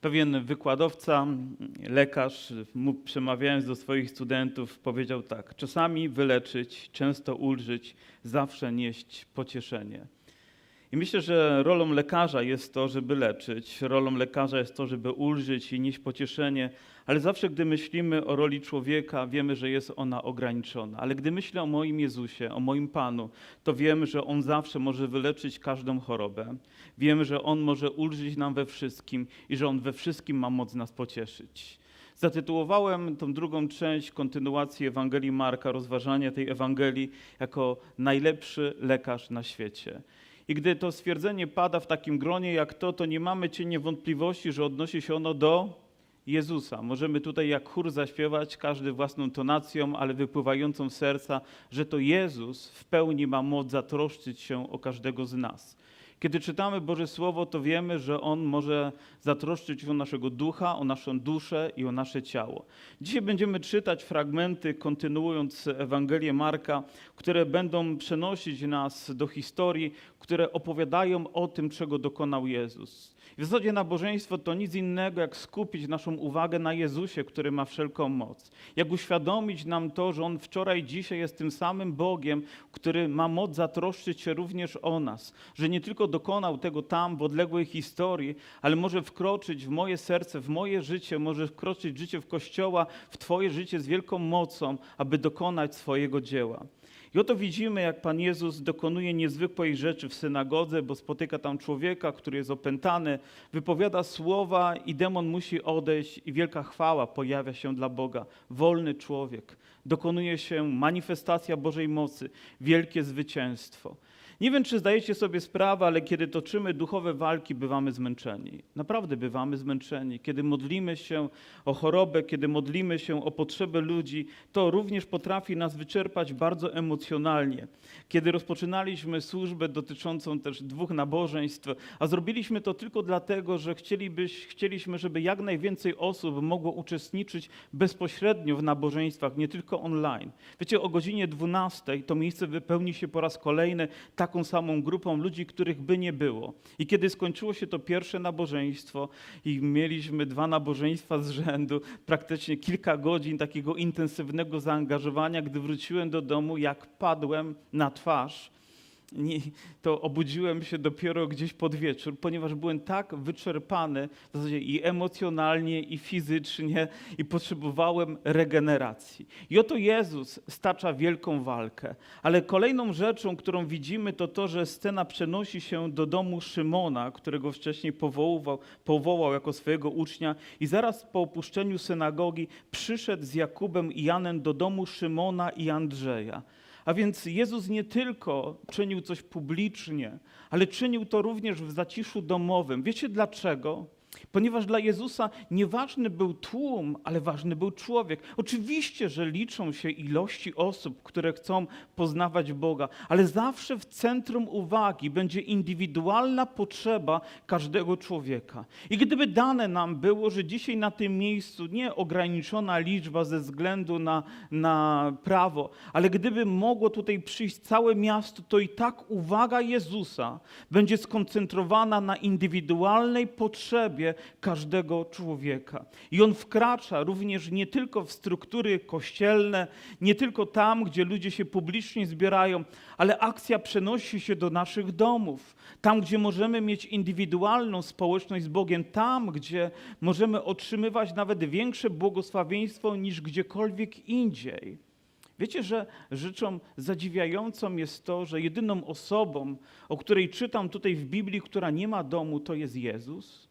Pewien wykładowca, lekarz, przemawiając do swoich studentów, powiedział tak: Czasami wyleczyć, często ulżyć, zawsze nieść pocieszenie. I myślę, że rolą lekarza jest to, żeby leczyć, rolą lekarza jest to, żeby ulżyć i nieść pocieszenie, ale zawsze, gdy myślimy o roli człowieka, wiemy, że jest ona ograniczona. Ale gdy myślę o moim Jezusie, o moim Panu, to wiemy, że On zawsze może wyleczyć każdą chorobę. Wiemy, że On może ulżyć nam we wszystkim i że On we wszystkim ma moc nas pocieszyć. Zatytułowałem tą drugą część, kontynuację Ewangelii Marka, rozważania tej Ewangelii jako najlepszy lekarz na świecie. I gdy to stwierdzenie pada w takim gronie jak to, to nie mamy cienia wątpliwości, że odnosi się ono do Jezusa. Możemy tutaj jak chór zaśpiewać, każdy własną tonacją, ale wypływającą z serca, że to Jezus w pełni ma moc zatroszczyć się o każdego z nas. Kiedy czytamy Boże Słowo, to wiemy, że On może zatroszczyć się o naszego ducha, o naszą duszę i o nasze ciało. Dzisiaj będziemy czytać fragmenty, kontynuując Ewangelię Marka, które będą przenosić nas do historii, które opowiadają o tym, czego dokonał Jezus. W zasadzie nabożeństwo to nic innego, jak skupić naszą uwagę na Jezusie, który ma wszelką moc. Jak uświadomić nam to, że On wczoraj, dzisiaj jest tym samym Bogiem, który ma moc zatroszczyć się również o nas. Że nie tylko dokonał tego tam, w odległej historii, ale może wkroczyć w moje serce, w moje życie, może wkroczyć w życie w Kościoła, w Twoje życie z wielką mocą, aby dokonać swojego dzieła. I oto widzimy, jak Pan Jezus dokonuje niezwykłej rzeczy w synagodze, bo spotyka tam człowieka, który jest opętany, wypowiada słowa i demon musi odejść i wielka chwała pojawia się dla Boga. Wolny człowiek. Dokonuje się manifestacja Bożej mocy, wielkie zwycięstwo. Nie wiem, czy zdajecie sobie sprawę, ale kiedy toczymy duchowe walki, bywamy zmęczeni. Naprawdę bywamy zmęczeni. Kiedy modlimy się o chorobę, kiedy modlimy się o potrzeby ludzi, to również potrafi nas wyczerpać bardzo emocjonalnie. Kiedy rozpoczynaliśmy służbę dotyczącą też dwóch nabożeństw, a zrobiliśmy to tylko dlatego, że chcielibyś, chcieliśmy, żeby jak najwięcej osób mogło uczestniczyć bezpośrednio w nabożeństwach, nie tylko online. Wiecie, o godzinie 12 to miejsce wypełni się po raz kolejny taką samą grupą ludzi, których by nie było. I kiedy skończyło się to pierwsze nabożeństwo i mieliśmy dwa nabożeństwa z rzędu, praktycznie kilka godzin takiego intensywnego zaangażowania, gdy wróciłem do domu, jak padłem na twarz, nie, to obudziłem się dopiero gdzieś pod wieczór, ponieważ byłem tak wyczerpany w zasadzie i emocjonalnie, i fizycznie, i potrzebowałem regeneracji. I oto Jezus stacza wielką walkę. Ale kolejną rzeczą, którą widzimy, to to, że scena przenosi się do domu Szymona, którego wcześniej powoływał, powołał jako swojego ucznia, i zaraz po opuszczeniu synagogi przyszedł z Jakubem i Janem do domu Szymona i Andrzeja. A więc Jezus nie tylko czynił coś publicznie, ale czynił to również w zaciszu domowym. Wiecie dlaczego? Ponieważ dla Jezusa nieważny był tłum, ale ważny był człowiek. Oczywiście, że liczą się ilości osób, które chcą poznawać Boga, ale zawsze w centrum uwagi będzie indywidualna potrzeba każdego człowieka. I gdyby dane nam było, że dzisiaj na tym miejscu nie ograniczona liczba ze względu na, na prawo, ale gdyby mogło tutaj przyjść całe miasto, to i tak uwaga Jezusa będzie skoncentrowana na indywidualnej potrzebie każdego człowieka. I on wkracza również nie tylko w struktury kościelne, nie tylko tam, gdzie ludzie się publicznie zbierają, ale akcja przenosi się do naszych domów. Tam, gdzie możemy mieć indywidualną społeczność z Bogiem, tam, gdzie możemy otrzymywać nawet większe błogosławieństwo niż gdziekolwiek indziej. Wiecie, że rzeczą zadziwiającą jest to, że jedyną osobą, o której czytam tutaj w Biblii, która nie ma domu, to jest Jezus?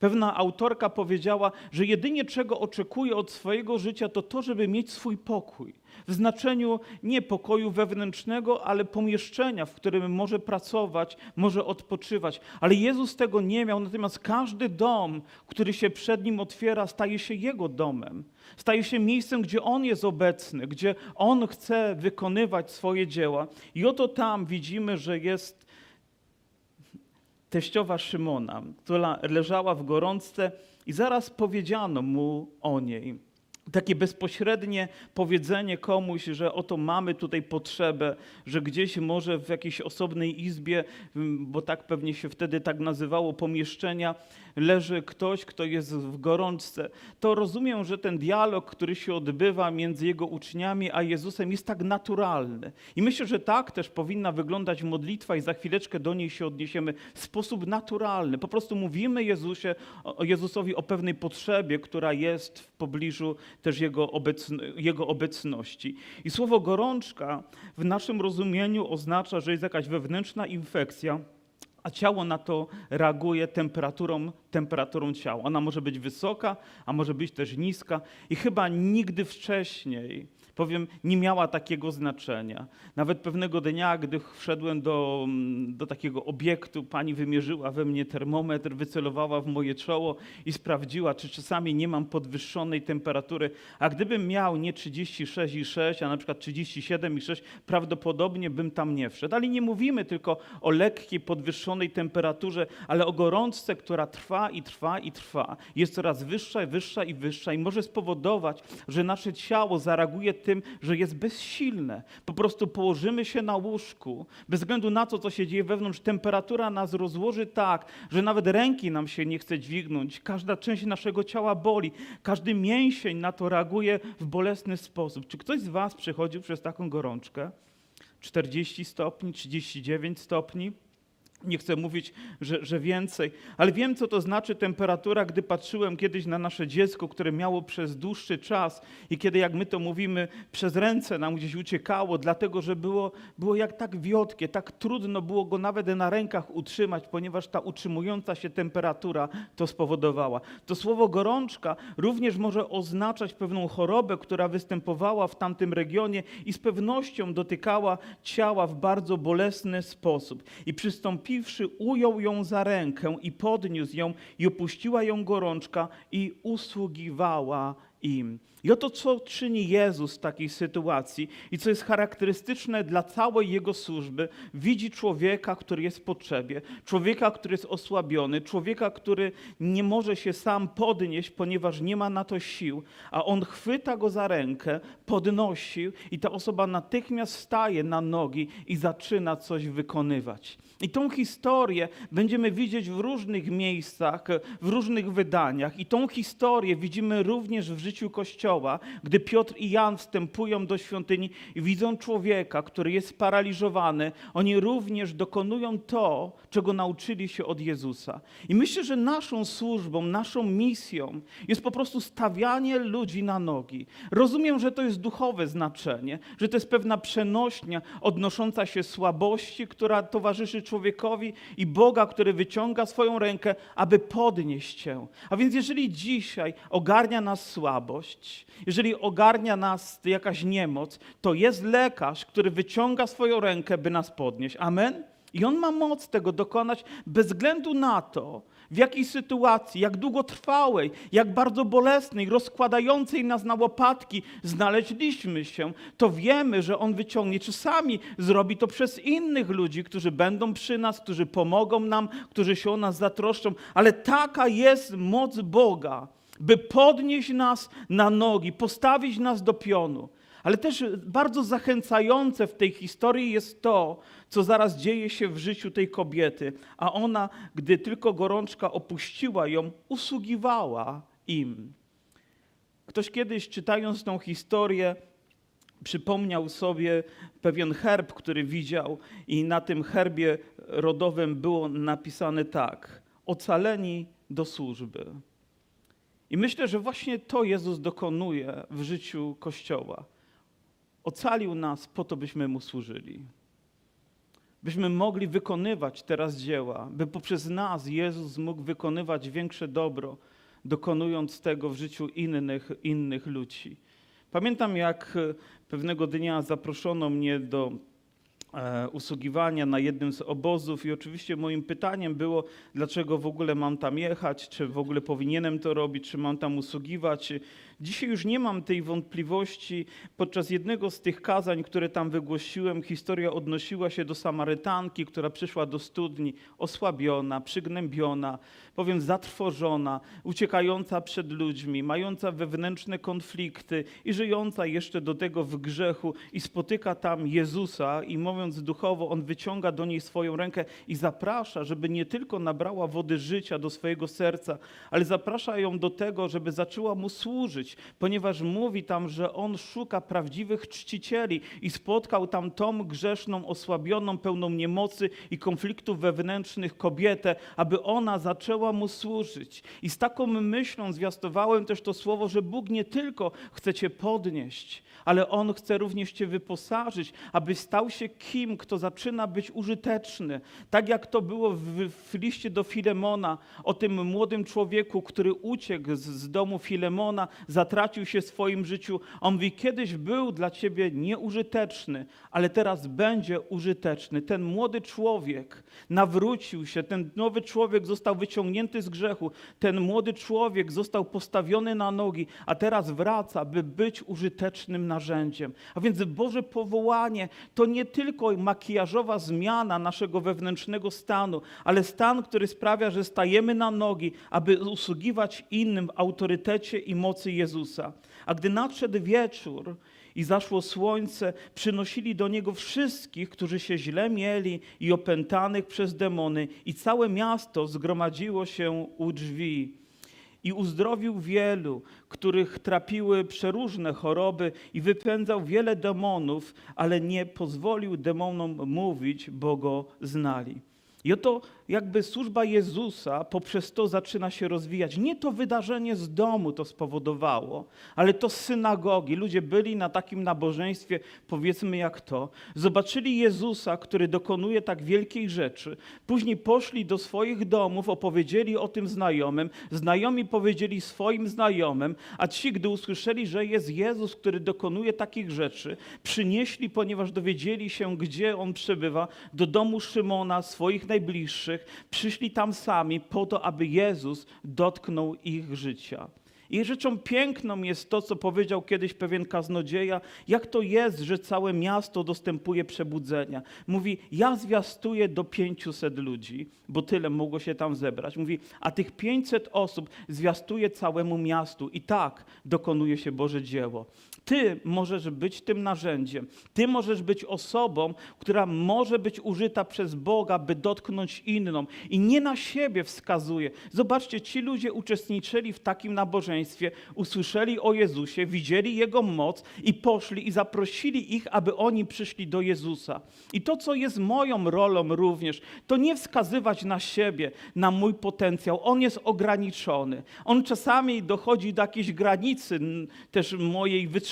Pewna autorka powiedziała, że jedynie czego oczekuje od swojego życia, to to, żeby mieć swój pokój. W znaczeniu nie pokoju wewnętrznego, ale pomieszczenia, w którym może pracować, może odpoczywać. Ale Jezus tego nie miał, natomiast każdy dom, który się przed nim otwiera, staje się jego domem. Staje się miejscem, gdzie on jest obecny, gdzie on chce wykonywać swoje dzieła. I oto tam widzimy, że jest teściowa Szymona, która leżała w gorączce i zaraz powiedziano mu o niej. Takie bezpośrednie powiedzenie komuś, że oto mamy tutaj potrzebę, że gdzieś może w jakiejś osobnej izbie, bo tak pewnie się wtedy tak nazywało pomieszczenia, leży ktoś, kto jest w gorączce, to rozumiem, że ten dialog, który się odbywa między jego uczniami a Jezusem, jest tak naturalny. I myślę, że tak też powinna wyglądać modlitwa, i za chwileczkę do niej się odniesiemy w sposób naturalny. Po prostu mówimy Jezusie, o Jezusowi o pewnej potrzebie, która jest w pobliżu też jego, obecn- jego obecności. I słowo gorączka w naszym rozumieniu oznacza, że jest jakaś wewnętrzna infekcja, a ciało na to reaguje temperaturą, temperaturą ciała. Ona może być wysoka, a może być też niska i chyba nigdy wcześniej, powiem, nie miała takiego znaczenia. Nawet pewnego dnia, gdy wszedłem do, mm, do takiego obiektu, pani wymierzyła we mnie termometr, wycelowała w moje czoło i sprawdziła, czy czasami nie mam podwyższonej temperatury. A gdybym miał nie 36,6, a na przykład 37,6, prawdopodobnie bym tam nie wszedł. Ale nie mówimy tylko o lekkiej, podwyższonej temperaturze, ale o gorączce, która trwa i trwa i trwa. Jest coraz wyższa i wyższa i wyższa i może spowodować, że nasze ciało zareaguje tym, że jest bezsilne. Po prostu położymy się na łóżku, bez względu na to, co się dzieje wewnątrz, temperatura nas rozłoży tak, że nawet ręki nam się nie chce dźwignąć. Każda część naszego ciała boli, każdy mięsień na to reaguje w bolesny sposób. Czy ktoś z Was przechodził przez taką gorączkę? 40 stopni, 39 stopni? Nie chcę mówić, że, że więcej, ale wiem, co to znaczy temperatura, gdy patrzyłem kiedyś na nasze dziecko, które miało przez dłuższy czas i kiedy, jak my to mówimy, przez ręce nam gdzieś uciekało, dlatego że było, było jak tak wiotkie, tak trudno było go nawet na rękach utrzymać, ponieważ ta utrzymująca się temperatura to spowodowała. To słowo gorączka również może oznaczać pewną chorobę, która występowała w tamtym regionie i z pewnością dotykała ciała w bardzo bolesny sposób. I przystąpiwszy, ujął ją za rękę i podniósł ją i opuściła ją gorączka i usługiwała im. I oto co czyni Jezus w takiej sytuacji i co jest charakterystyczne dla całej Jego służby. Widzi człowieka, który jest w potrzebie, człowieka, który jest osłabiony, człowieka, który nie może się sam podnieść, ponieważ nie ma na to sił, a On chwyta go za rękę, podnosi i ta osoba natychmiast staje na nogi i zaczyna coś wykonywać. I tą historię będziemy widzieć w różnych miejscach, w różnych wydaniach. I tą historię widzimy również w życiu Kościoła, gdy Piotr i Jan wstępują do świątyni i widzą człowieka, który jest sparaliżowany. Oni również dokonują to, czego nauczyli się od Jezusa. I myślę, że naszą służbą, naszą misją jest po prostu stawianie ludzi na nogi. Rozumiem, że to jest duchowe znaczenie, że to jest pewna przenośnia odnosząca się słabości, która towarzyszy człowiekowi i Boga, który wyciąga swoją rękę, aby podnieść cię. A więc jeżeli dzisiaj ogarnia nas słabość, jeżeli ogarnia nas jakaś niemoc, to jest lekarz, który wyciąga swoją rękę, by nas podnieść. Amen? I on ma moc tego dokonać bez względu na to, w jakiej sytuacji, jak długotrwałej, jak bardzo bolesnej, rozkładającej nas na łopatki znaleźliśmy się, to wiemy, że On wyciągnie. Czasami zrobi to przez innych ludzi, którzy będą przy nas, którzy pomogą nam, którzy się o nas zatroszczą, ale taka jest moc Boga, by podnieść nas na nogi, postawić nas do pionu. Ale też bardzo zachęcające w tej historii jest to, co zaraz dzieje się w życiu tej kobiety, a ona, gdy tylko gorączka opuściła ją, usługiwała im. Ktoś kiedyś czytając tą historię, przypomniał sobie pewien herb, który widział, i na tym herbie rodowym było napisane tak: Ocaleni do służby. I myślę, że właśnie to Jezus dokonuje w życiu Kościoła. Ocalił nas po to, byśmy Mu służyli. Byśmy mogli wykonywać teraz dzieła, by poprzez nas Jezus mógł wykonywać większe dobro, dokonując tego w życiu innych, innych ludzi. Pamiętam, jak pewnego dnia zaproszono mnie do usługiwania na jednym z obozów. I oczywiście moim pytaniem było, dlaczego w ogóle mam tam jechać, czy w ogóle powinienem to robić, czy mam tam usługiwać, Dzisiaj już nie mam tej wątpliwości. Podczas jednego z tych kazań, które tam wygłosiłem, historia odnosiła się do Samarytanki, która przyszła do studni osłabiona, przygnębiona, powiem zatrwożona, uciekająca przed ludźmi, mająca wewnętrzne konflikty i żyjąca jeszcze do tego w grzechu i spotyka tam Jezusa i mówiąc duchowo, on wyciąga do niej swoją rękę i zaprasza, żeby nie tylko nabrała wody życia do swojego serca, ale zaprasza ją do tego, żeby zaczęła mu służyć, ponieważ mówi tam, że on szuka prawdziwych czcicieli i spotkał tam tą grzeszną, osłabioną, pełną niemocy i konfliktów wewnętrznych kobietę, aby ona zaczęła mu służyć. I z taką myślą zwiastowałem też to słowo, że Bóg nie tylko chce cię podnieść, ale On chce również cię wyposażyć, aby stał się kim, kto zaczyna być użyteczny. Tak jak to było w, w liście do Filemona, o tym młodym człowieku, który uciekł z, z domu Filemona, zatracił się w swoim życiu. On mówi, kiedyś był dla ciebie nieużyteczny, ale teraz będzie użyteczny. Ten młody człowiek nawrócił się, ten nowy człowiek został wyciągnięty z grzechu, ten młody człowiek został postawiony na nogi, a teraz wraca, by być użytecznym narzędziem. A więc Boże powołanie to nie tylko makijażowa zmiana naszego wewnętrznego stanu, ale stan, który sprawia, że stajemy na nogi, aby usługiwać innym w autorytecie i mocy Jezusa. A gdy nadszedł wieczór i zaszło słońce, przynosili do niego wszystkich, którzy się źle mieli i opętanych przez demony, i całe miasto zgromadziło się u drzwi i uzdrowił wielu, których trapiły przeróżne choroby i wypędzał wiele demonów, ale nie pozwolił demonom mówić, bo go znali. I oto jakby służba Jezusa poprzez to zaczyna się rozwijać. Nie to wydarzenie z domu to spowodowało, ale to synagogi. Ludzie byli na takim nabożeństwie, powiedzmy jak to, zobaczyli Jezusa, który dokonuje tak wielkiej rzeczy. Później poszli do swoich domów, opowiedzieli o tym znajomym, znajomi powiedzieli swoim znajomym, a ci, gdy usłyszeli, że jest Jezus, który dokonuje takich rzeczy, przynieśli, ponieważ dowiedzieli się, gdzie on przebywa, do domu Szymona, swoich najbliższych, przyszli tam sami po to, aby Jezus dotknął ich życia. I rzeczą piękną jest to, co powiedział kiedyś pewien kaznodzieja, jak to jest, że całe miasto dostępuje przebudzenia. Mówi, ja zwiastuję do 500 ludzi, bo tyle mogło się tam zebrać. Mówi, a tych 500 osób zwiastuje całemu miastu i tak dokonuje się Boże dzieło. Ty możesz być tym narzędziem. Ty możesz być osobą, która może być użyta przez Boga, by dotknąć inną. I nie na siebie wskazuje. Zobaczcie, ci ludzie uczestniczyli w takim nabożeństwie, usłyszeli o Jezusie, widzieli Jego moc i poszli i zaprosili ich, aby oni przyszli do Jezusa. I to, co jest moją rolą również, to nie wskazywać na siebie, na mój potencjał. On jest ograniczony. On czasami dochodzi do jakiejś granicy też mojej wytrzymałości.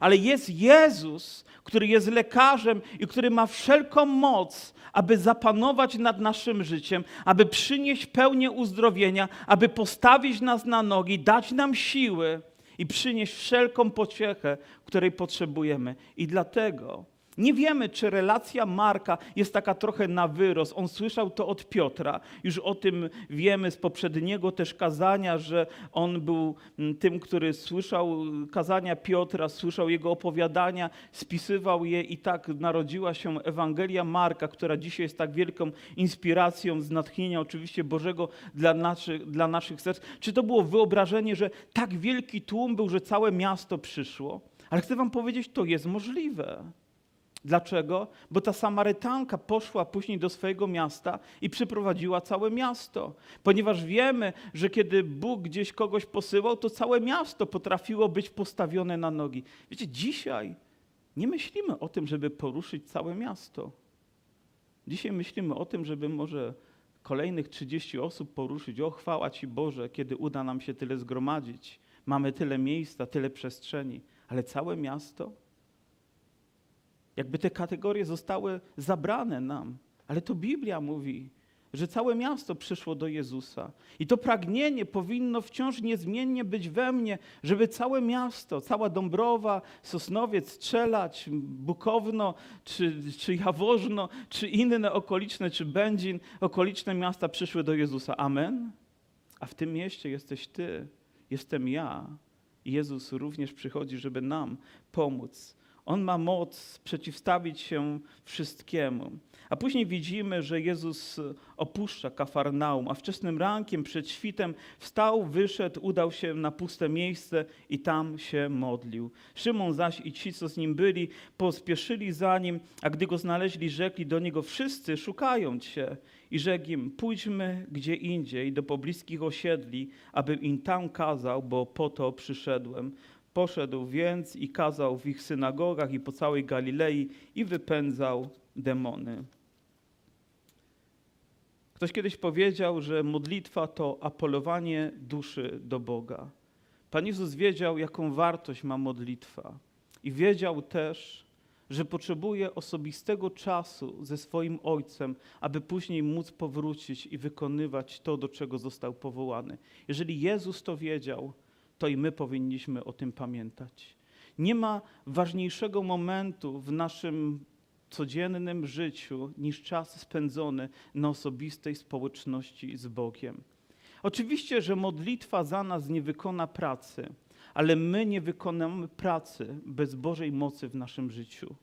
Ale jest Jezus, który jest lekarzem i który ma wszelką moc, aby zapanować nad naszym życiem, aby przynieść pełnię uzdrowienia, aby postawić nas na nogi, dać nam siły i przynieść wszelką pociechę, której potrzebujemy. I dlatego nie wiemy, czy relacja Marka jest taka trochę na wyrost. On słyszał to od Piotra. Już o tym wiemy z poprzedniego też kazania, że on był mm, tym, który słyszał kazania Piotra, słyszał jego opowiadania, spisywał je i tak narodziła się Ewangelia Marka, która dzisiaj jest tak wielką inspiracją z natchnienia oczywiście Bożego dla naszych, dla naszych serc. Czy to było wyobrażenie, że tak wielki tłum był, że całe miasto przyszło? Ale chcę wam powiedzieć, to jest możliwe. Dlaczego? Bo ta Samarytanka poszła później do swojego miasta i przyprowadziła całe miasto. Ponieważ wiemy, że kiedy Bóg gdzieś kogoś posyłał, to całe miasto potrafiło być postawione na nogi. Wiecie, dzisiaj nie myślimy o tym, żeby poruszyć całe miasto. Dzisiaj myślimy o tym, żeby może kolejnych 30 osób poruszyć. O, chwała Ci Boże, kiedy uda nam się tyle zgromadzić. Mamy tyle miejsca, tyle przestrzeni, ale całe miasto? Jakby te kategorie zostały zabrane nam. Ale to Biblia mówi, że całe miasto przyszło do Jezusa. I to pragnienie powinno wciąż niezmiennie być we mnie, żeby całe miasto, cała Dąbrowa, Sosnowiec, Strzelać, Bukowno, czy, czy Jaworzno, czy inne okoliczne, czy Będzin, okoliczne miasta przyszły do Jezusa. Amen? A w tym mieście jesteś Ty, jestem ja. I Jezus również przychodzi, żeby nam pomóc. On ma moc przeciwstawić się wszystkiemu. A później widzimy, że Jezus opuszcza Kafarnaum, a wczesnym rankiem przed świtem wstał, wyszedł, udał się na puste miejsce i tam się modlił. Szymon zaś i ci, co z nim byli, pospieszyli za nim, a gdy go znaleźli, rzekli do niego wszyscy szukają cię. I rzekł im, pójdźmy gdzie indziej, do pobliskich osiedli, abym im tam kazał, bo po to przyszedłem. Poszedł więc i kazał w ich synagogach i po całej Galilei i wypędzał demony. Ktoś kiedyś powiedział, że modlitwa to apelowanie duszy do Boga. Pan Jezus wiedział, jaką wartość ma modlitwa i wiedział też, że potrzebuje osobistego czasu ze swoim Ojcem, aby później móc powrócić i wykonywać to, do czego został powołany. Jeżeli Jezus to wiedział, to i my powinniśmy o tym pamiętać. Nie ma ważniejszego momentu w naszym codziennym życiu niż czas spędzony na osobistej społeczności z Bogiem. Oczywiście, że modlitwa za nas nie wykona pracy, ale my nie wykonamy pracy bez Bożej mocy w naszym życiu.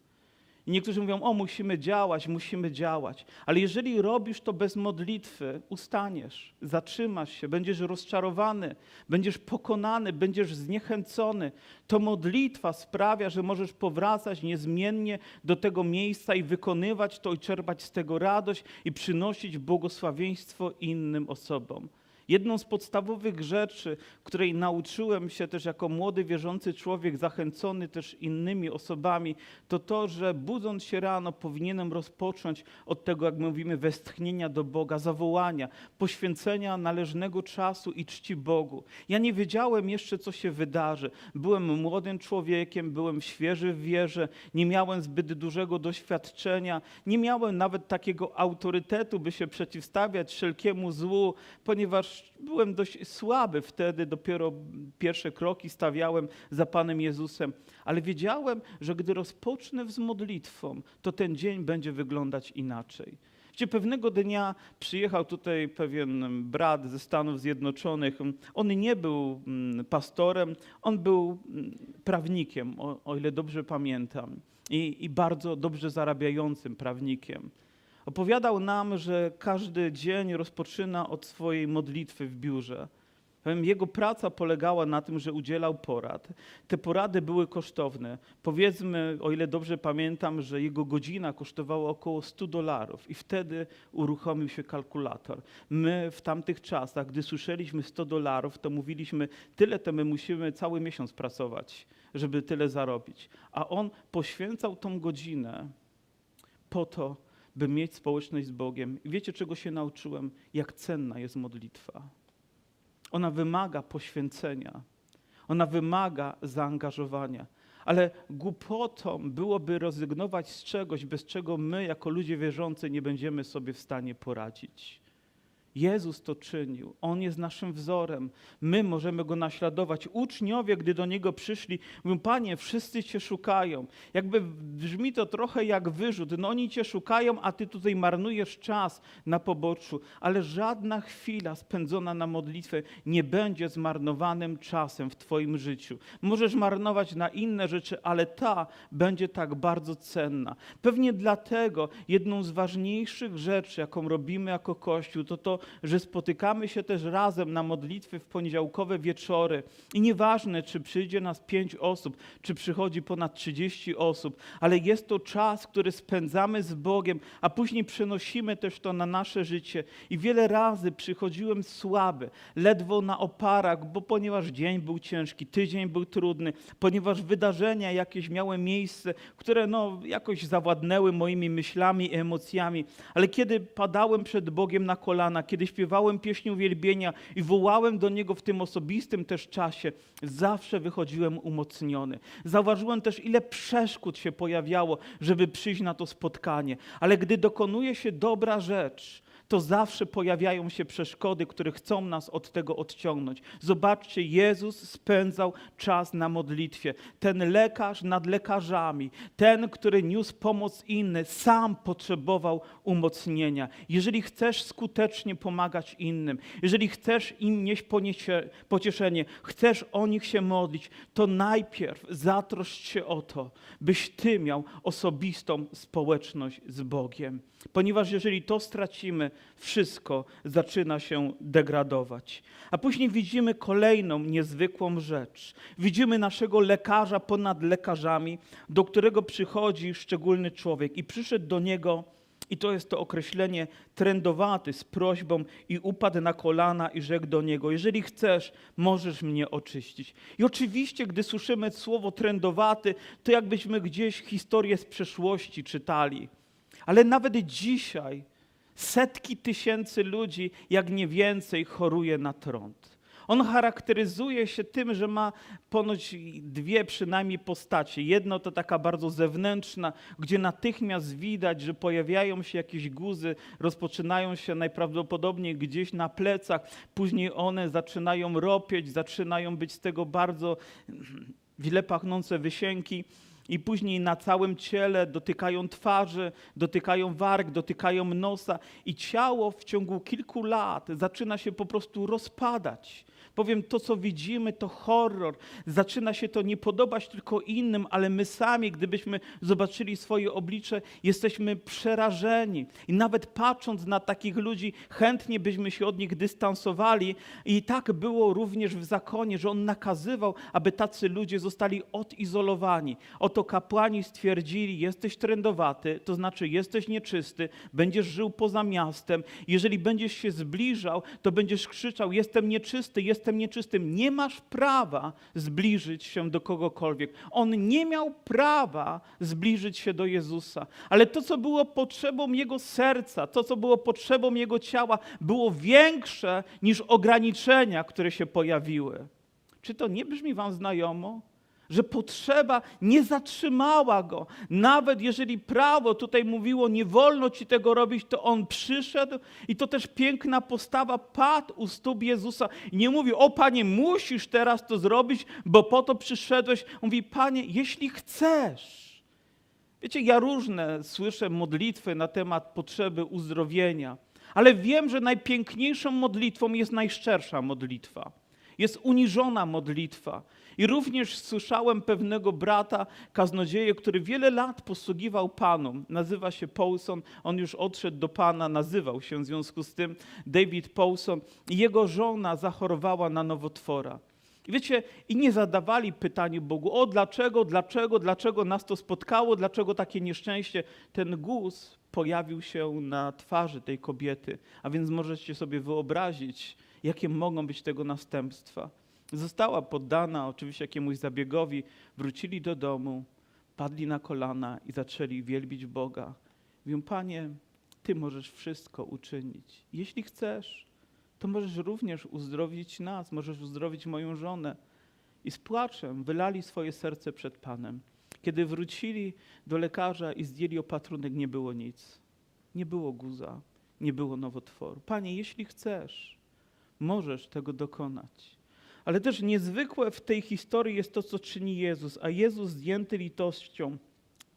I niektórzy mówią, o, musimy działać, musimy działać. Ale jeżeli robisz to bez modlitwy, ustaniesz, zatrzymasz się, będziesz rozczarowany, będziesz pokonany, będziesz zniechęcony. To modlitwa sprawia, że możesz powracać niezmiennie do tego miejsca i wykonywać to i czerpać z tego radość i przynosić błogosławieństwo innym osobom. Jedną z podstawowych rzeczy, której nauczyłem się też jako młody wierzący człowiek, zachęcony też innymi osobami, to to, że budząc się rano, powinienem rozpocząć od tego, jak mówimy, westchnienia do Boga, zawołania, poświęcenia należnego czasu i czci Bogu. Ja nie wiedziałem jeszcze, co się wydarzy. Byłem młodym człowiekiem, byłem świeży w wierze, nie miałem zbyt dużego doświadczenia, nie miałem nawet takiego autorytetu, by się przeciwstawiać wszelkiemu złu, ponieważ byłem dość słaby wtedy, dopiero pierwsze kroki stawiałem za Panem Jezusem, ale wiedziałem, że gdy rozpocznę z modlitwą, to ten dzień będzie wyglądać inaczej. Gdzie pewnego dnia przyjechał tutaj pewien brat ze Stanów Zjednoczonych. On nie był mm, pastorem, on był mm, prawnikiem, o, o ile dobrze pamiętam, i, i bardzo dobrze zarabiającym prawnikiem. Opowiadał nam, że każdy dzień rozpoczyna od swojej modlitwy w biurze. Jego praca polegała na tym, że udzielał porad. Te porady były kosztowne. Powiedzmy, o ile dobrze pamiętam, że jego godzina kosztowała około 100 dolarów i wtedy uruchomił się kalkulator. My w tamtych czasach, gdy słyszeliśmy 100 dolarów, to mówiliśmy, tyle to my musimy cały miesiąc pracować, żeby tyle zarobić. A on poświęcał tą godzinę po to, by mieć społeczność z Bogiem. I wiecie, czego się nauczyłem? Jak cenna jest modlitwa. Ona wymaga poświęcenia, ona wymaga zaangażowania. Ale głupotą byłoby rezygnować z czegoś, bez czego my, jako ludzie wierzący, nie będziemy sobie w stanie poradzić. Jezus to czynił. On jest naszym wzorem. My możemy go naśladować. Uczniowie, gdy do niego przyszli, mówią: Panie, wszyscy cię szukają. Jakby brzmi to trochę jak wyrzut. No oni cię szukają, a ty tutaj marnujesz czas na poboczu. Ale żadna chwila spędzona na modlitwę nie będzie zmarnowanym czasem w twoim życiu. Możesz marnować na inne rzeczy, ale ta będzie tak bardzo cenna. Pewnie dlatego jedną z ważniejszych rzeczy, jaką robimy jako Kościół, to to, że spotykamy się też razem na modlitwy w poniedziałkowe wieczory. I nieważne, czy przyjdzie nas pięć osób, czy przychodzi ponad 30 osób, ale jest to czas, który spędzamy z Bogiem, a później przenosimy też to na nasze życie. I wiele razy przychodziłem słaby, ledwo na oparach, bo ponieważ dzień był ciężki, tydzień był trudny, ponieważ wydarzenia jakieś miały miejsce, które no, jakoś zawładnęły moimi myślami i emocjami. Ale kiedy padałem przed Bogiem na kolana, kiedy śpiewałem pieśń uwielbienia i wołałem do Niego w tym osobistym też czasie, zawsze wychodziłem umocniony. Zauważyłem też, ile przeszkód się pojawiało, żeby przyjść na to spotkanie. Ale gdy dokonuje się dobra rzecz, to zawsze pojawiają się przeszkody, które chcą nas od tego odciągnąć. Zobaczcie, Jezus spędzał czas na modlitwie. Ten lekarz nad lekarzami, ten, który niósł pomoc inny, sam potrzebował umocnienia. Jeżeli chcesz skutecznie pomagać innym, jeżeli chcesz im nieść pocieszenie, chcesz o nich się modlić, to najpierw zatroszcz się o to, byś ty miał osobistą społeczność z Bogiem. Ponieważ jeżeli to stracimy, wszystko zaczyna się degradować. A później widzimy kolejną niezwykłą rzecz. Widzimy naszego lekarza ponad lekarzami, do którego przychodzi szczególny człowiek i przyszedł do niego i to jest to określenie trendowaty z prośbą i upadł na kolana i rzekł do niego: Jeżeli chcesz, możesz mnie oczyścić. I oczywiście, gdy słyszymy słowo trendowaty, to jakbyśmy gdzieś historię z przeszłości czytali. Ale nawet dzisiaj setki tysięcy ludzi, jak nie więcej, choruje na trąd. On charakteryzuje się tym, że ma ponoć dwie przynajmniej postacie. Jedno to taka bardzo zewnętrzna, gdzie natychmiast widać, że pojawiają się jakieś guzy, rozpoczynają się najprawdopodobniej gdzieś na plecach, później one zaczynają ropieć, zaczynają być z tego bardzo wile pachnące wysięki. I później na całym ciele dotykają twarzy, dotykają warg, dotykają nosa, i ciało w ciągu kilku lat zaczyna się po prostu rozpadać. Powiem, to co widzimy, to horror. Zaczyna się to nie podobać tylko innym, ale my sami, gdybyśmy zobaczyli swoje oblicze, jesteśmy przerażeni. I nawet patrząc na takich ludzi, chętnie byśmy się od nich dystansowali. I tak było również w zakonie, że on nakazywał, aby tacy ludzie zostali odizolowani. Oto kapłani stwierdzili: Jesteś trendowaty, to znaczy jesteś nieczysty, będziesz żył poza miastem. Jeżeli będziesz się zbliżał, to będziesz krzyczał: Jestem nieczysty, jestem nieczystym. Nie masz prawa zbliżyć się do kogokolwiek. On nie miał prawa zbliżyć się do Jezusa. Ale to, co było potrzebą jego serca, to, co było potrzebą jego ciała, było większe niż ograniczenia, które się pojawiły. Czy to nie brzmi wam znajomo? Że potrzeba nie zatrzymała go. Nawet jeżeli prawo tutaj mówiło, nie wolno ci tego robić, to on przyszedł i to też piękna postawa, padł u stóp Jezusa. I nie mówi, o panie, musisz teraz to zrobić, bo po to przyszedłeś. On mówi, panie, jeśli chcesz. Wiecie, ja różne słyszę modlitwy na temat potrzeby uzdrowienia, ale wiem, że najpiękniejszą modlitwą jest najszczersza modlitwa. Jest uniżona modlitwa. I również słyszałem pewnego brata, kaznodzieję, który wiele lat posługiwał Panu. Nazywa się Paulson. On już odszedł do Pana, nazywał się w związku z tym David Paulson. Jego żona zachorowała na nowotwora. Wiecie, i nie zadawali pytaniu Bogu, o dlaczego, dlaczego, dlaczego nas to spotkało, dlaczego takie nieszczęście. Ten guz pojawił się na twarzy tej kobiety, a więc możecie sobie wyobrazić, jakie mogą być tego następstwa. Została poddana oczywiście jakiemuś zabiegowi, wrócili do domu, padli na kolana i zaczęli wielbić Boga. Mówią, Panie, Ty możesz wszystko uczynić. Jeśli chcesz, to możesz również uzdrowić nas, możesz uzdrowić moją żonę. I z płaczem wylali swoje serce przed Panem. Kiedy wrócili do lekarza i zdjęli opatrunek, nie było nic. Nie było guza, nie było nowotworu. Panie, jeśli chcesz, możesz tego dokonać. Ale też niezwykłe w tej historii jest to, co czyni Jezus. A Jezus, zdjęty litością,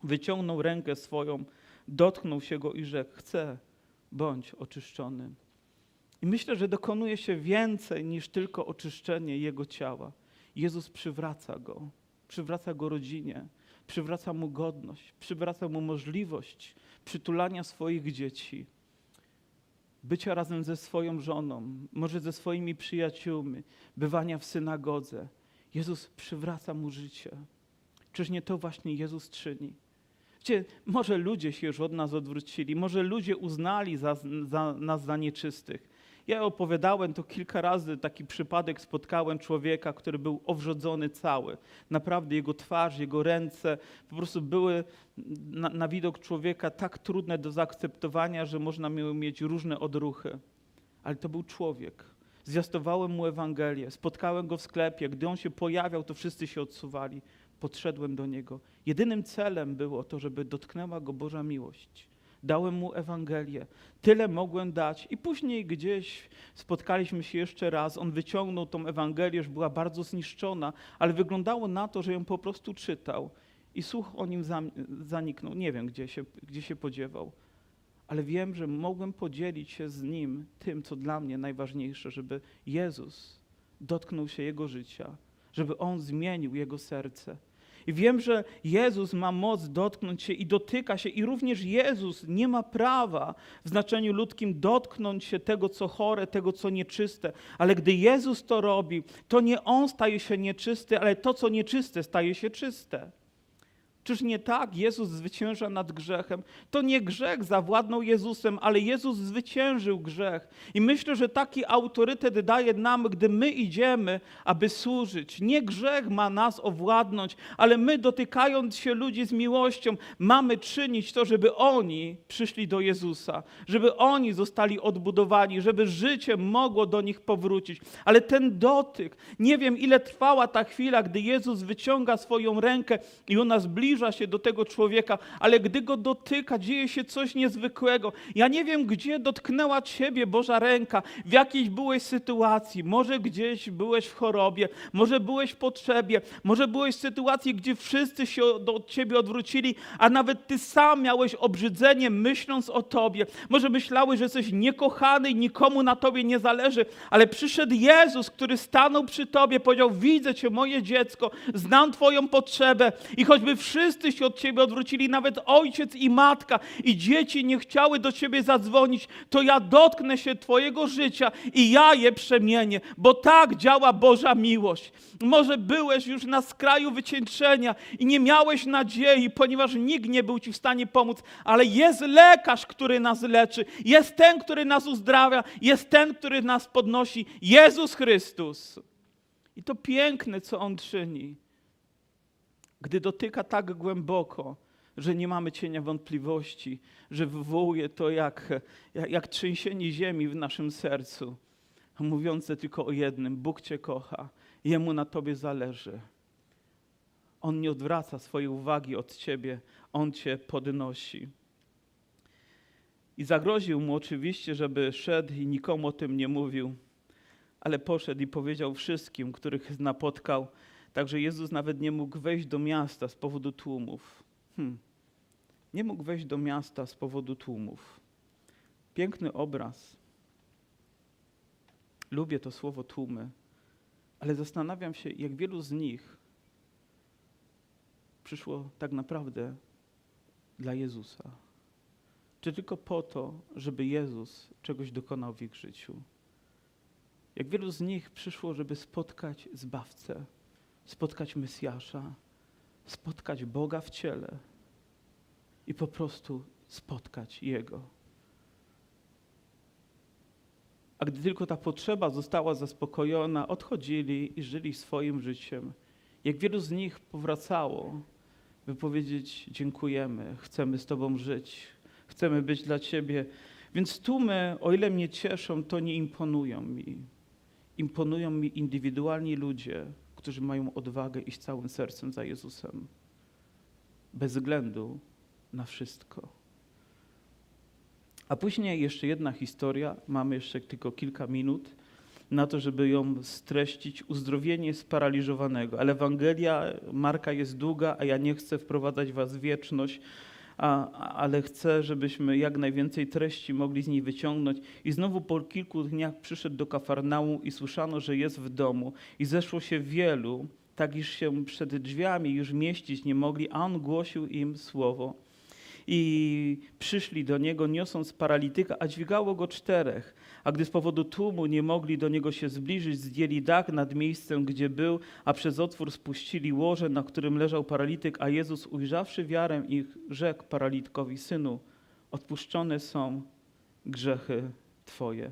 wyciągnął rękę swoją, dotknął się go i rzekł: Chcę, bądź oczyszczony. I myślę, że dokonuje się więcej niż tylko oczyszczenie jego ciała. Jezus przywraca go, przywraca go rodzinie, przywraca mu godność, przywraca mu możliwość przytulania swoich dzieci, bycia razem ze swoją żoną, może ze swoimi przyjaciółmi, bywania w synagodze. Jezus przywraca mu życie. Czyż nie to właśnie Jezus czyni? Wiecie, może ludzie się już od nas odwrócili, może ludzie uznali za, za, nas za nieczystych. Ja opowiadałem to kilka razy, taki przypadek spotkałem człowieka, który był owrzodzony cały. Naprawdę jego twarz, jego ręce po prostu były na, na widok człowieka tak trudne do zaakceptowania, że można miał mieć różne odruchy. Ale to był człowiek. Zwiastowałem mu Ewangelię, spotkałem go w sklepie. Gdy on się pojawiał, to wszyscy się odsuwali. Podszedłem do niego. Jedynym celem było to, żeby dotknęła go Boża miłość, Dałem mu Ewangelię. Tyle mogłem dać. I później gdzieś spotkaliśmy się jeszcze raz. On wyciągnął tą Ewangelię, już była bardzo zniszczona, ale wyglądało na to, że ją po prostu czytał. I słuch o nim zaniknął. Nie wiem, gdzie się, gdzie się podziewał. Ale wiem, że mogłem podzielić się z nim tym, co dla mnie najważniejsze, żeby Jezus dotknął się jego życia, żeby on zmienił jego serce. I wiem, że Jezus ma moc dotknąć się i dotyka się, i również Jezus nie ma prawa w znaczeniu ludzkim dotknąć się tego, co chore, tego, co nieczyste. Ale gdy Jezus to robi, to nie on staje się nieczysty, ale to, co nieczyste, staje się czyste. Czyż nie tak Jezus zwycięża nad grzechem? To nie grzech zawładnął Jezusem, ale Jezus zwyciężył grzech. I myślę, że taki autorytet daje nam, gdy my idziemy, aby służyć. Nie grzech ma nas owładnąć, ale my dotykając się ludzi z miłością, mamy czynić to, żeby oni przyszli do Jezusa, żeby oni zostali odbudowani, żeby życie mogło do nich powrócić. Ale ten dotyk, nie wiem ile trwała ta chwila, gdy Jezus wyciąga swoją rękę i ona zbliża się do tego człowieka, ale gdy go dotyka, dzieje się coś niezwykłego. Ja nie wiem, gdzie dotknęła ciebie Boża ręka, w jakiejś byłeś sytuacji, może gdzieś byłeś w chorobie, może byłeś w potrzebie, może byłeś w sytuacji, gdzie wszyscy się od ciebie odwrócili, a nawet ty sam miałeś obrzydzenie myśląc o tobie. Może myślałeś, że jesteś niekochany i nikomu na tobie nie zależy, ale przyszedł Jezus, który stanął przy tobie, powiedział: Widzę cię, moje dziecko, znam twoją potrzebę i choćby wszyscy się od ciebie odwrócili, nawet ojciec i matka i dzieci nie chciały do ciebie zadzwonić, to ja dotknę się twojego życia i ja je przemienię, bo tak działa Boża miłość. Może byłeś już na skraju wycieńczenia i nie miałeś nadziei, ponieważ nikt nie był ci w stanie pomóc, ale jest lekarz, który nas leczy, jest ten, który nas uzdrawia, jest ten, który nas podnosi, Jezus Chrystus. I to piękne, co On czyni gdy dotyka tak głęboko, że nie mamy cienia wątpliwości, że wywołuje to jak, jak, jak trzęsienie ziemi w naszym sercu, mówiące tylko o jednym: Bóg Cię kocha, Jemu na Tobie zależy. On nie odwraca swojej uwagi od Ciebie, On Cię podnosi. I zagroził mu oczywiście, żeby szedł i nikomu o tym nie mówił, ale poszedł i powiedział wszystkim, których napotkał, Także Jezus nawet nie mógł wejść do miasta z powodu tłumów. Hmm. Nie mógł wejść do miasta z powodu tłumów. Piękny obraz. Lubię to słowo tłumy, ale zastanawiam się, jak wielu z nich przyszło tak naprawdę dla Jezusa. Czy tylko po to, żeby Jezus czegoś dokonał w ich życiu? Jak wielu z nich przyszło, żeby spotkać Zbawcę? Spotkać Mesjasza, spotkać Boga w ciele i po prostu spotkać Jego. A gdy tylko ta potrzeba została zaspokojona, odchodzili i żyli swoim życiem. Jak wielu z nich powracało, by powiedzieć: Dziękujemy, chcemy z Tobą żyć, chcemy być dla Ciebie. Więc tłumy, o ile mnie cieszą, to nie imponują mi. Imponują mi indywidualni ludzie, którzy mają odwagę iść całym sercem za Jezusem, bez względu na wszystko. A później jeszcze jedna historia, mamy jeszcze tylko kilka minut na to, żeby ją streścić. Uzdrowienie sparaliżowanego. Ale Ewangelia Marka jest długa, a ja nie chcę wprowadzać was w wieczność, a, ale chcę, żebyśmy jak najwięcej treści mogli z niej wyciągnąć. I znowu po kilku dniach przyszedł do Kafarnału i słyszano, że jest w domu. I zeszło się wielu, tak iż się przed drzwiami już mieścić nie mogli, a on głosił im słowo. I przyszli do niego, niosąc paralityka, a dźwigało go czterech. A gdy z powodu tłumu nie mogli do niego się zbliżyć, zdjęli dach nad miejscem, gdzie był, a przez otwór spuścili łoże, na którym leżał paralityk, a Jezus, ujrzawszy wiarę ich, rzekł paralitkowi, synu, odpuszczone są grzechy Twoje.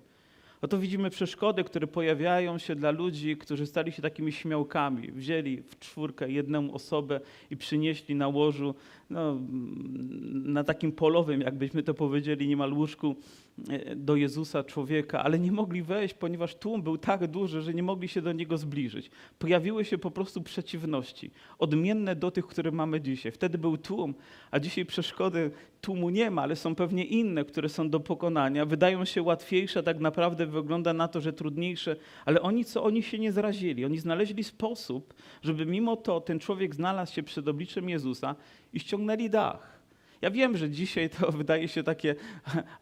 Oto widzimy przeszkody, które pojawiają się dla ludzi, którzy stali się takimi śmiałkami. Wzięli w czwórkę jedną osobę i przynieśli na łożu, no, na takim polowym, jakbyśmy to powiedzieli, niemal łóżku, do Jezusa człowieka, ale nie mogli wejść, ponieważ tłum był tak duży, że nie mogli się do niego zbliżyć. Pojawiły się po prostu przeciwności, odmienne do tych, które mamy dzisiaj. Wtedy był tłum, a dzisiaj przeszkody tłumu nie ma, ale są pewnie inne, które są do pokonania. Wydają się łatwiejsze, tak naprawdę wygląda na to, że trudniejsze, ale oni co? Oni się nie zrazili. Oni znaleźli sposób, żeby mimo to ten człowiek znalazł się przed obliczem Jezusa i ściągnęli dach. Ja wiem, że dzisiaj to wydaje się takie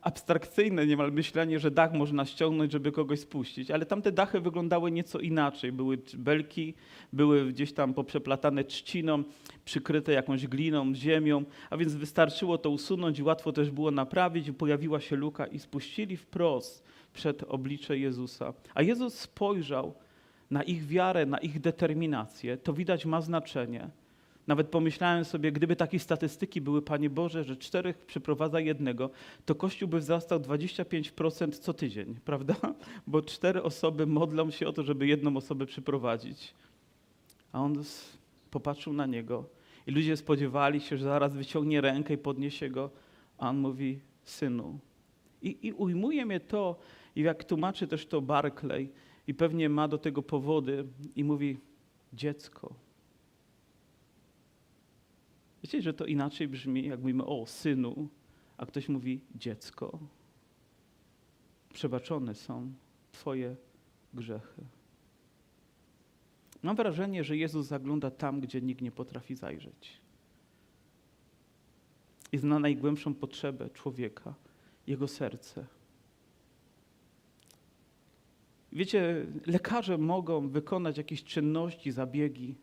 abstrakcyjne niemal myślenie, że dach można ściągnąć, żeby kogoś spuścić, ale tamte dachy wyglądały nieco inaczej. Były belki, były gdzieś tam poprzeplatane trzciną, przykryte jakąś gliną, ziemią, a więc wystarczyło to usunąć łatwo też było naprawić. Pojawiła się luka i spuścili wprost przed oblicze Jezusa. A Jezus spojrzał na ich wiarę, na ich determinację. To widać ma znaczenie. Nawet pomyślałem sobie, gdyby takie statystyki były, Panie Boże, że czterech przyprowadza jednego, to Kościół by wzrastał 25% co tydzień, prawda? Bo cztery osoby modlą się o to, żeby jedną osobę przyprowadzić. A on popatrzył na niego i ludzie spodziewali się, że zaraz wyciągnie rękę i podniesie go, a on mówi, synu. I, i ujmuje mnie to, i jak tłumaczy też to Barclay, i pewnie ma do tego powody, i mówi, dziecko. Wiecie, że to inaczej brzmi, jak mówimy o synu, a ktoś mówi dziecko. Przebaczone są Twoje grzechy. Mam wrażenie, że Jezus zagląda tam, gdzie nikt nie potrafi zajrzeć. I zna najgłębszą potrzebę człowieka, jego serce. Wiecie, lekarze mogą wykonać jakieś czynności, zabiegi,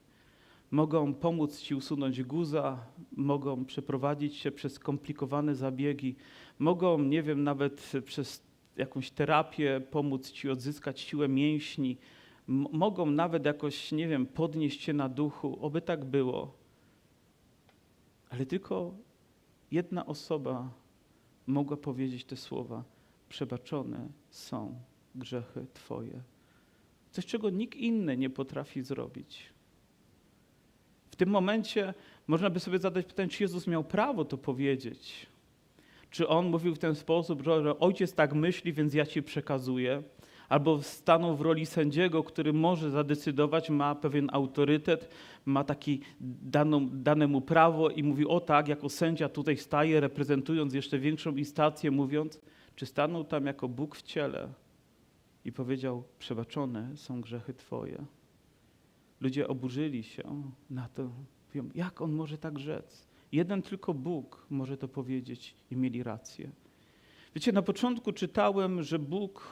mogą pomóc ci usunąć guza, mogą przeprowadzić się przez skomplikowane zabiegi, mogą, nie wiem, nawet przez jakąś terapię pomóc ci odzyskać siłę mięśni, mogą nawet jakoś, nie wiem, podnieść się na duchu, oby tak było. Ale tylko jedna osoba mogła powiedzieć te słowa: Przebaczone są grzechy Twoje. Coś, czego nikt inny nie potrafi zrobić. W tym momencie można by sobie zadać pytanie, czy Jezus miał prawo to powiedzieć. Czy on mówił w ten sposób, że, ojciec tak myśli, więc ja ci przekazuję, albo stanął w roli sędziego, który może zadecydować, ma pewien autorytet, ma taki daną, dane mu prawo i mówi: O tak, jako sędzia tutaj staje, reprezentując jeszcze większą instancję, mówiąc, czy stanął tam jako Bóg w ciele i powiedział: Przebaczone są grzechy Twoje. Ludzie oburzyli się na to. Mówią, jak on może tak rzec? Jeden tylko Bóg może to powiedzieć i mieli rację. Wiecie, na początku czytałem, że Bóg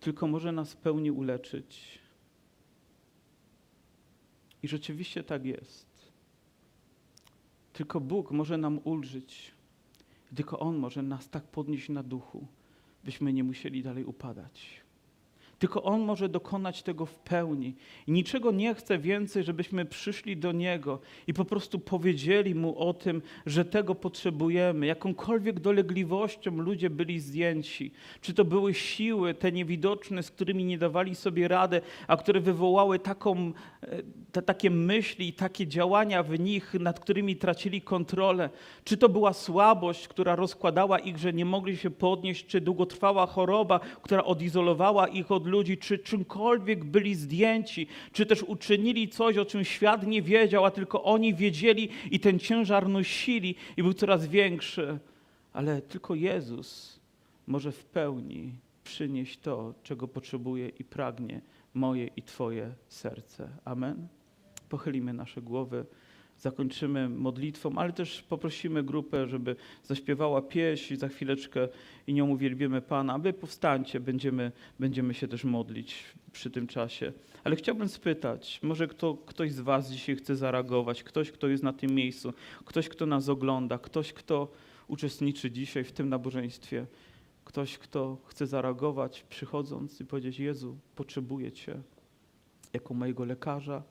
tylko może nas w pełni uleczyć. I rzeczywiście tak jest. Tylko Bóg może nam ulżyć. Tylko On może nas tak podnieść na duchu, byśmy nie musieli dalej upadać. Tylko On może dokonać tego w pełni. I niczego nie chce więcej, żebyśmy przyszli do Niego i po prostu powiedzieli Mu o tym, że tego potrzebujemy. Jakąkolwiek dolegliwością ludzie byli zdjęci. Czy to były siły, te niewidoczne, z którymi nie dawali sobie rady, a które wywołały taką, te, takie myśli i takie działania w nich, nad którymi tracili kontrolę. Czy to była słabość, która rozkładała ich, że nie mogli się podnieść, czy długotrwała choroba, która odizolowała ich od ludzi, czy czymkolwiek byli zdjęci, czy też uczynili coś, o czym świat nie wiedział, a tylko oni wiedzieli i ten ciężar nosili i był coraz większy. Ale tylko Jezus może w pełni przynieść to, czego potrzebuje i pragnie moje i Twoje serce. Amen. Pochylimy nasze głowy, zakończymy modlitwą, ale też poprosimy grupę, żeby zaśpiewała pieśń za chwileczkę i nią uwielbimy Pana. Wy powstańcie, będziemy, będziemy się też modlić przy tym czasie. Ale chciałbym spytać, może kto, ktoś z Was dzisiaj chce zareagować, ktoś, kto jest na tym miejscu, ktoś, kto nas ogląda, ktoś, kto uczestniczy dzisiaj w tym nabożeństwie, ktoś, kto chce zareagować, przychodząc i powiedzieć: Jezu, potrzebuję Cię jako mojego lekarza,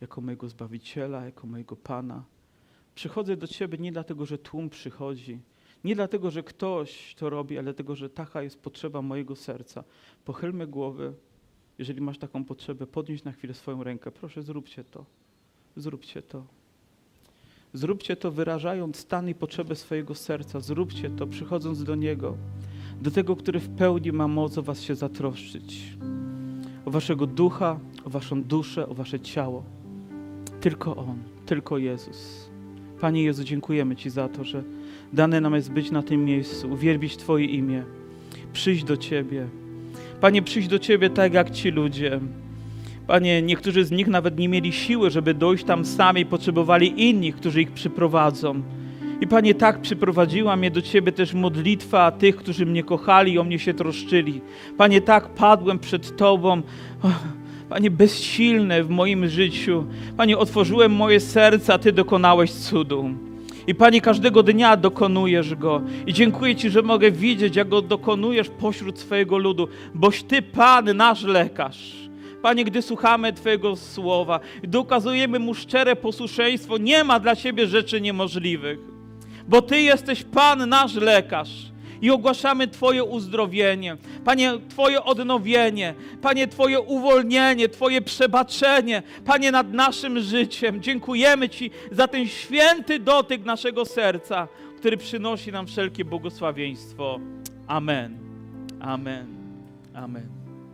jako mojego Zbawiciela, jako mojego Pana. Przychodzę do Ciebie nie dlatego, że tłum przychodzi, nie dlatego, że ktoś to robi, ale dlatego, że taka jest potrzeba mojego serca. Pochylmy głowy. Jeżeli masz taką potrzebę, podnieś na chwilę swoją rękę. Proszę, zróbcie to. Zróbcie to. Zróbcie to wyrażając stan i potrzebę swojego serca. Zróbcie to przychodząc do Niego, do tego, który w pełni ma moc o Was się zatroszczyć. O Waszego ducha, o Waszą duszę, o Wasze ciało. Tylko On, tylko Jezus. Panie Jezu, dziękujemy Ci za to, że dane nam jest być na tym miejscu, uwielbić Twoje imię, przyjść do Ciebie. Panie, przyjść do Ciebie tak jak ci ludzie. Panie, niektórzy z nich nawet nie mieli siły, żeby dojść tam sami, potrzebowali innych, którzy ich przyprowadzą. I Panie, tak przyprowadziła mnie do Ciebie też modlitwa tych, którzy mnie kochali i o mnie się troszczyli. Panie, tak padłem przed Tobą. Och, Panie, bezsilny w moim życiu. Panie, otworzyłem moje serce, a Ty dokonałeś cudu. I Panie, każdego dnia dokonujesz go. I dziękuję Ci, że mogę widzieć, jak go dokonujesz pośród swojego ludu, boś Ty, Pan, nasz lekarz. Panie, gdy słuchamy Twojego słowa, gdy okazujemy Mu szczere posłuszeństwo, nie ma dla Ciebie rzeczy niemożliwych, bo Ty jesteś Pan, nasz lekarz. I ogłaszamy Twoje uzdrowienie, Panie, Twoje odnowienie, Panie, Twoje uwolnienie, Twoje przebaczenie, Panie, nad naszym życiem. Dziękujemy Ci za ten święty dotyk naszego serca, który przynosi nam wszelkie błogosławieństwo. Amen. Amen. Amen.